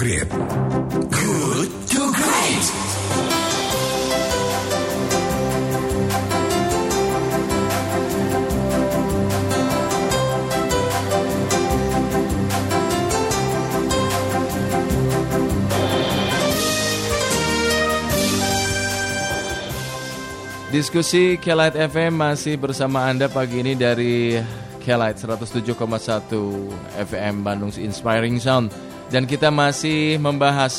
great. Good to great. Diskusi Kelight FM masih bersama Anda pagi ini dari Kelight 107,1 FM Bandung Inspiring Sound dan kita masih membahas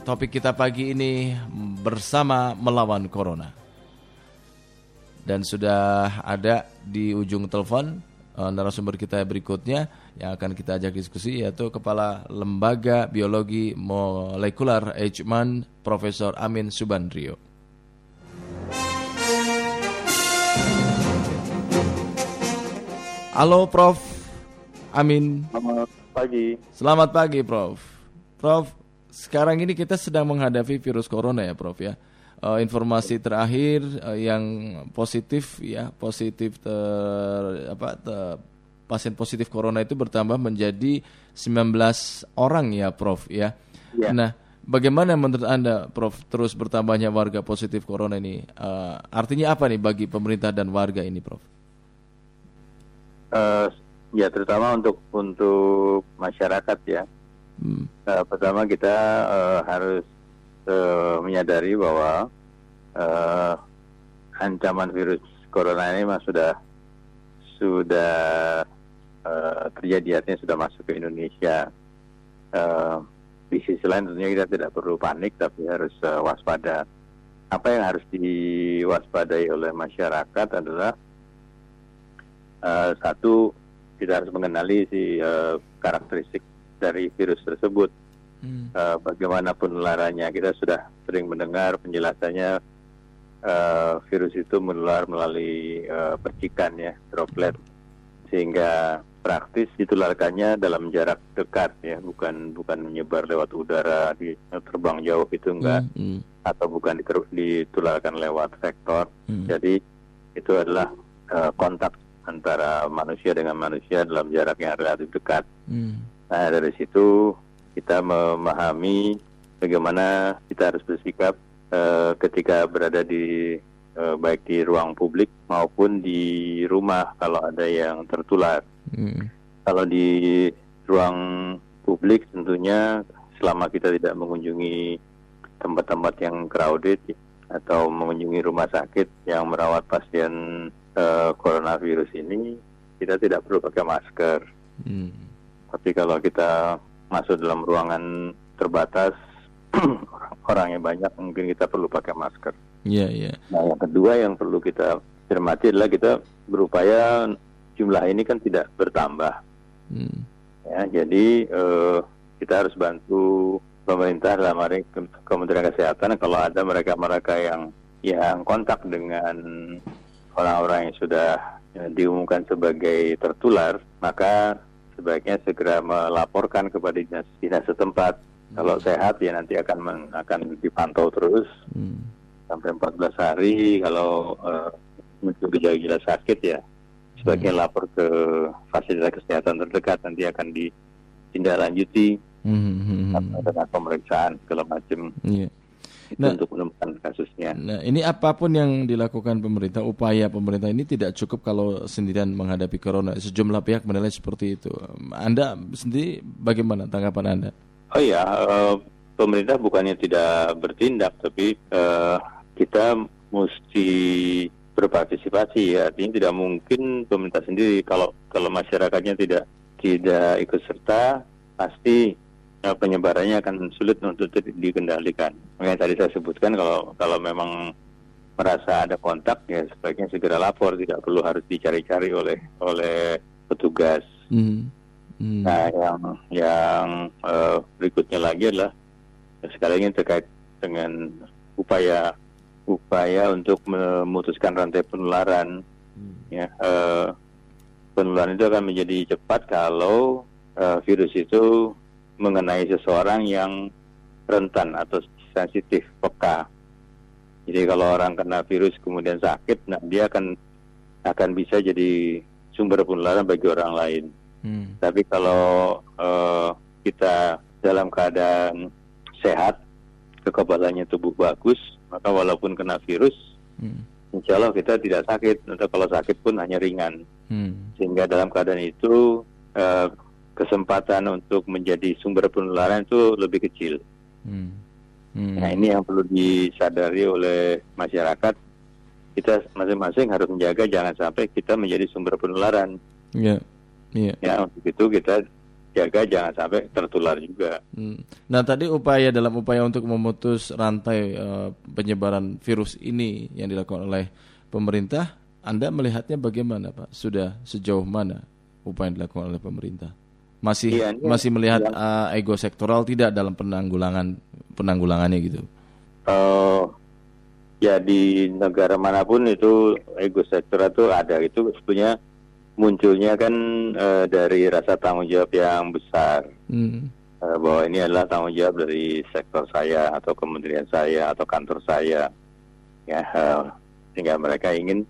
topik kita pagi ini bersama melawan corona. Dan sudah ada di ujung telepon uh, narasumber kita berikutnya yang akan kita ajak diskusi yaitu Kepala Lembaga Biologi Molekular Ejman Profesor Amin Subandrio. Halo Prof. Amin. Selamat pagi. Selamat pagi Prof. Prof, sekarang ini kita sedang menghadapi virus corona ya Prof ya. Uh, informasi terakhir uh, yang positif ya, positif ter apa ter, pasien positif corona itu bertambah menjadi 19 orang ya Prof ya. Ya. Nah, bagaimana menurut Anda Prof terus bertambahnya warga positif corona ini? Uh, artinya apa nih bagi pemerintah dan warga ini Prof? Eh, ya terutama untuk untuk masyarakat ya. Hmm. Eh, pertama kita eh, harus eh, menyadari bahwa eh, ancaman virus corona ini memang sudah sudah eh, terjadi artinya sudah masuk ke Indonesia. Eh, di sisi lain tentunya kita tidak perlu panik tapi harus eh, waspada. Apa yang harus diwaspadai oleh masyarakat adalah Eh, satu kita harus mengenali si eh, karakteristik dari virus tersebut. Hmm. Eh, bagaimana penularannya kita sudah sering mendengar penjelasannya eh, virus itu menular melalui eh, percikan ya droplet sehingga praktis ditularkannya dalam jarak dekat ya bukan bukan menyebar lewat udara di terbang jauh itu enggak Hmm, hmm, atau bukan ditularkan lewat vektor hmm. jadi itu adalah eh, kontak antara manusia dengan manusia dalam jarak yang relatif dekat. Hmm. Nah dari situ kita memahami bagaimana kita harus bersikap eh, ketika berada di eh, baik di ruang publik maupun di rumah kalau ada yang tertular. Hmm. Kalau di ruang publik tentunya selama kita tidak mengunjungi tempat-tempat yang crowded atau mengunjungi rumah sakit yang merawat pasien eh, coronavirus ini, kita tidak perlu pakai masker. Hmm. Tapi kalau kita masuk dalam ruangan terbatas, orangnya banyak, mungkin kita perlu pakai masker. Iya, iya. Nah, yang kedua yang perlu kita cermati adalah kita berupaya jumlah ini kan tidak bertambah. Hmm. Ya, jadi eh, kita harus bantu pemerintah dalam hari Ke- Kementerian Kesehatan kalau ada mereka-mereka yang yang kontak dengan orang-orang yang sudah ya, diumumkan sebagai tertular, maka sebaiknya segera melaporkan kepada dinas, dinas setempat. Kalau sehat ya nanti akan men- akan dipantau terus Hmm. sampai 14 hari. Kalau eh, muncul gejala-gejala sakit ya sebaiknya lapor ke fasilitas kesehatan terdekat nanti akan ditindaklanjuti Hmm, hmm, hmm. dengan pemeriksaan segala macam Iya. Nah. untuk menemukan kasusnya. Nah, ini apa pun yang dilakukan pemerintah, upaya pemerintah ini tidak cukup kalau sendirian menghadapi corona. Sejumlah pihak menilai seperti itu. Anda sendiri bagaimana tanggapan Anda? Oh iya, eh, pemerintah bukannya tidak bertindak, tapi eh, kita mesti berpartisipasi. Ya. Artinya tidak mungkin pemerintah sendiri kalau kalau masyarakatnya tidak tidak ikut serta, pasti penyebarannya akan sulit untuk di- dikendalikan. Makanya tadi saya sebutkan kalau kalau memang merasa ada kontak ya sebaiknya segera lapor, tidak perlu harus dicari-cari oleh oleh petugas. Hmm. Hmm. Nah, yang yang eh, berikutnya lagi adalah sekali lagi terkait dengan upaya upaya untuk memutuskan rantai penularan. Hmm. Ya, eh, penularan itu akan menjadi cepat kalau eh, virus itu mengenai seseorang yang rentan atau sensitif, peka. Jadi kalau orang kena virus kemudian sakit, nah dia akan akan bisa jadi sumber penularan bagi orang lain. Hmm. Tapi kalau eh, kita dalam keadaan sehat, kekebalannya tubuh bagus, maka walaupun kena virus, hmm. insya Allah kita tidak sakit, atau kalau sakit pun hanya ringan. Hmm. Sehingga dalam keadaan itu uh, kesempatan untuk menjadi sumber penularan itu lebih kecil. Hmm. Hmm. Nah ini yang perlu disadari oleh masyarakat. Kita masing-masing harus menjaga jangan sampai kita menjadi sumber penularan. Yeah. Yeah. Ya untuk itu kita jaga jangan sampai tertular juga. Hmm. Nah tadi upaya dalam upaya untuk memutus rantai uh, penyebaran virus ini yang dilakukan oleh pemerintah, Anda melihatnya bagaimana Pak? Sudah sejauh mana upaya yang dilakukan oleh pemerintah? Masih iya, masih melihat uh, ego sektoral tidak dalam penanggulangan penanggulangannya gitu? Uh, ya di negara mana pun itu ego sektoral itu ada itu sebetulnya munculnya kan uh, dari rasa tanggung jawab yang besar hmm. uh, bahwa ini adalah tanggung jawab dari sektor saya atau kementerian saya atau kantor saya ya uh, sehingga mereka ingin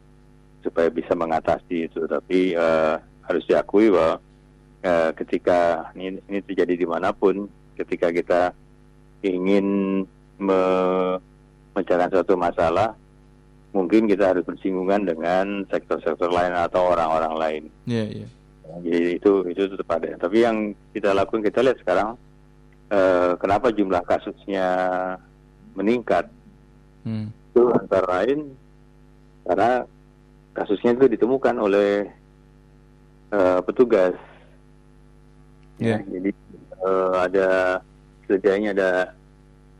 supaya bisa mengatasi itu tapi uh, harus diakui bahwa uh, ketika ini, ini terjadi di mana pun ketika kita ingin me mencari suatu masalah mungkin kita harus bersinggungan dengan sektor-sektor lain atau orang-orang lain. Iya, yeah. Yeah. Jadi itu itu tetap ada. Tapi yang kita lakukan kita lihat sekarang uh, kenapa jumlah kasusnya meningkat? Hmm. Itu antara lain karena kasusnya itu ditemukan oleh uh, petugas. Yeah. Ya, jadi uh, ada setidaknya ada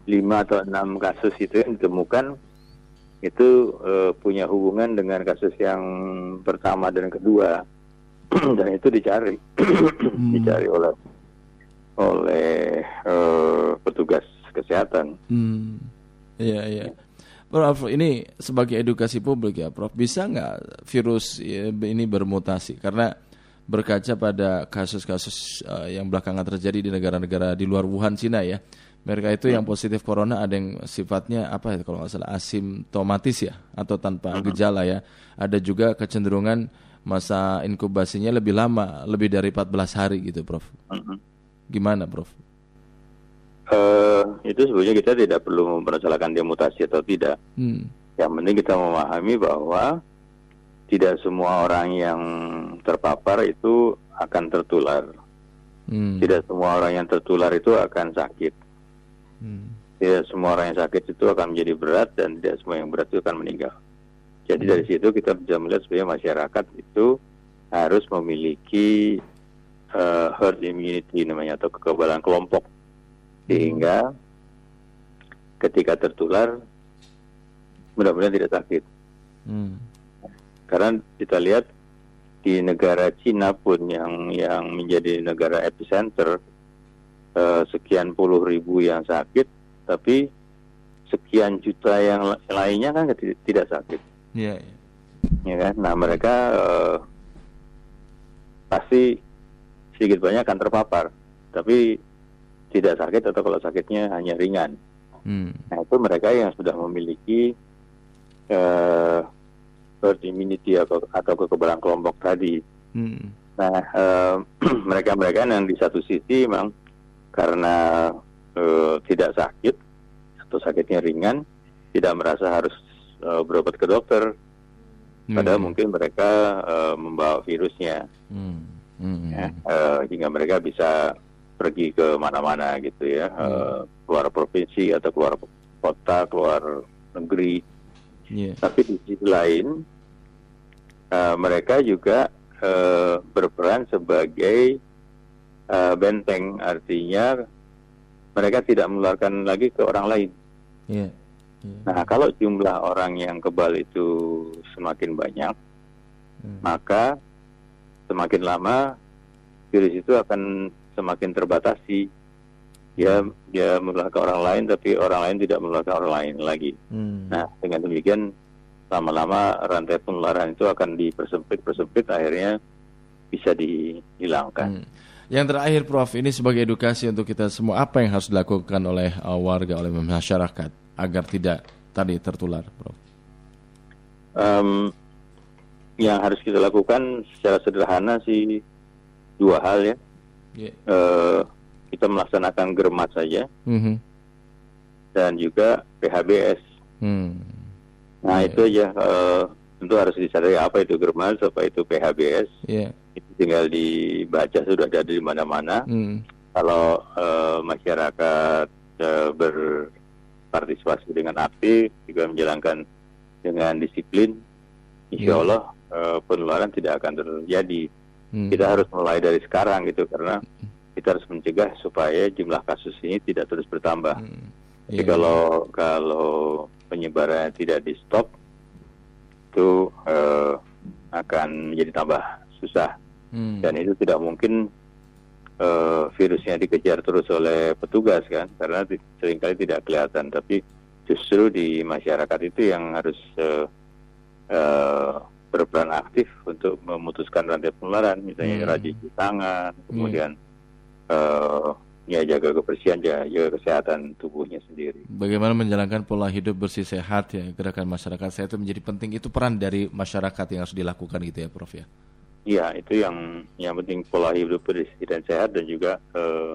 lima atau enam kasus itu yang ditemukan itu uh, punya hubungan dengan kasus yang pertama dan kedua dan itu dicari hmm. dicari oleh oleh uh, petugas kesehatan. Hmm. Iya iya. Prof, ini sebagai edukasi publik ya, Prof. Bisa nggak virus ya, ini bermutasi? Karena berkaca pada kasus-kasus uh, yang belakangan terjadi di negara-negara di luar Wuhan, Cina ya, mereka itu yang positif corona ada yang sifatnya apa ya kalau nggak salah asimptomatis ya atau tanpa gejala ya. Ada juga kecenderungan masa inkubasinya lebih lama, lebih dari 14 hari gitu, Prof. Gimana, Prof? Uh, itu sebenarnya kita tidak perlu mempermasalahkan dia mutasi atau tidak. Hmm. Yang penting kita memahami bahwa tidak semua orang yang terpapar itu akan tertular. Hmm. Tidak semua orang yang tertular itu akan sakit. Hmm. Tidak semua orang yang sakit itu akan menjadi berat dan tidak semua yang berat itu akan meninggal. Jadi hmm. dari situ kita bisa melihat sebenarnya masyarakat itu harus memiliki uh, herd immunity namanya atau kekebalan kelompok sehingga ketika tertular mudah-mudahan tidak sakit. Hmm. Karena kita lihat di negara Cina pun yang yang menjadi negara epicenter uh, sekian puluh ribu yang sakit, tapi sekian juta yang lainnya kan tidak sakit. Iya. Yeah, Ya kan. Nah mereka uh, pasti sedikit banyak akan terpapar, tapi tidak sakit atau kalau sakitnya hanya ringan. Hmm. Nah itu mereka yang sudah memiliki uh, herd immunity atau atau kekebalan kelompok tadi. Hmm. Nah mereka-mereka yang di satu sisi memang karena uh, tidak sakit atau sakitnya ringan, tidak merasa harus uh, berobat ke dokter. Padahal hmm. mungkin mereka uh, membawa virusnya, hmm. Hmm. Ya, uh, hingga mereka bisa pergi ke mana-mana gitu ya, hmm. uh, keluar provinsi atau keluar kota, keluar negeri. Yeah. Tapi di sisi lain, uh, mereka juga uh, berperan sebagai uh, benteng artinya mereka tidak menularkan lagi ke orang lain. Yeah. Yeah. Nah kalau jumlah orang yang kebal itu semakin banyak, hmm. maka semakin lama virus itu akan semakin terbatasi. Dia dia menular ke orang lain, tapi orang lain tidak menular ke orang lain lagi. Hmm. Nah dengan demikian lama-lama rantai penularan itu akan dipersempit, persempit, akhirnya bisa dihilangkan. Hmm. Yang terakhir Prof, ini sebagai edukasi untuk kita semua apa yang harus dilakukan oleh uh, warga, oleh masyarakat agar tidak tadi tertular, Prof? Um, yang harus kita lakukan secara sederhana sih dua hal ya. Yeah. Uh, kita melaksanakan germas saja Mhm. dan juga PHBS. Hmm. Nah Iya. itu aja eh, tentu harus disadari apa itu germas, apa itu PHBS. Iya. Itu tinggal dibaca sudah ada di mana-mana. Hmm. Kalau eh, masyarakat eh, berpartisipasi dengan aktif, juga menjalankan dengan disiplin, insya Iya. Allah penularan tidak akan terjadi. Hmm. Kita harus mulai dari sekarang gitu karena kita harus mencegah supaya jumlah kasus ini tidak terus bertambah. Hmm. Jadi Iya. kalau kalau penyebarannya tidak di stop, itu eh, akan menjadi tambah susah Hmm. dan itu tidak mungkin eh, virusnya dikejar terus oleh petugas kan karena sering kali tidak kelihatan tapi justru di masyarakat itu yang harus eh, eh, berperan aktif untuk memutuskan rantai penularan misalnya Hmm. rajin cuci tangan kemudian eh, ya jaga kebersihan jaga, jaga kesehatan tubuhnya sendiri Bagaimana menjalankan pola hidup bersih sehat ya gerakan masyarakat sehat itu menjadi penting itu peran dari masyarakat yang harus dilakukan gitu ya Prof ya. Iya, itu yang yang penting pola hidup bersih dan sehat dan juga eh,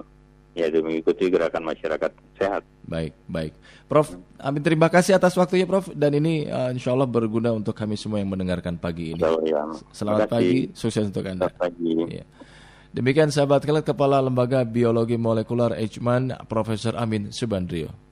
ya itu mengikuti gerakan masyarakat sehat. Baik, baik. Prof, Amin terima kasih atas waktunya Prof dan ini uh, insya Allah berguna untuk kami semua yang mendengarkan pagi ini. Yang Selamat terima pagi, sukses untuk Anda. Selamat pagi. Iya. Demikian sahabat kalian Kepala Lembaga Biologi Molekular Ejman Profesor Amin Subandrio.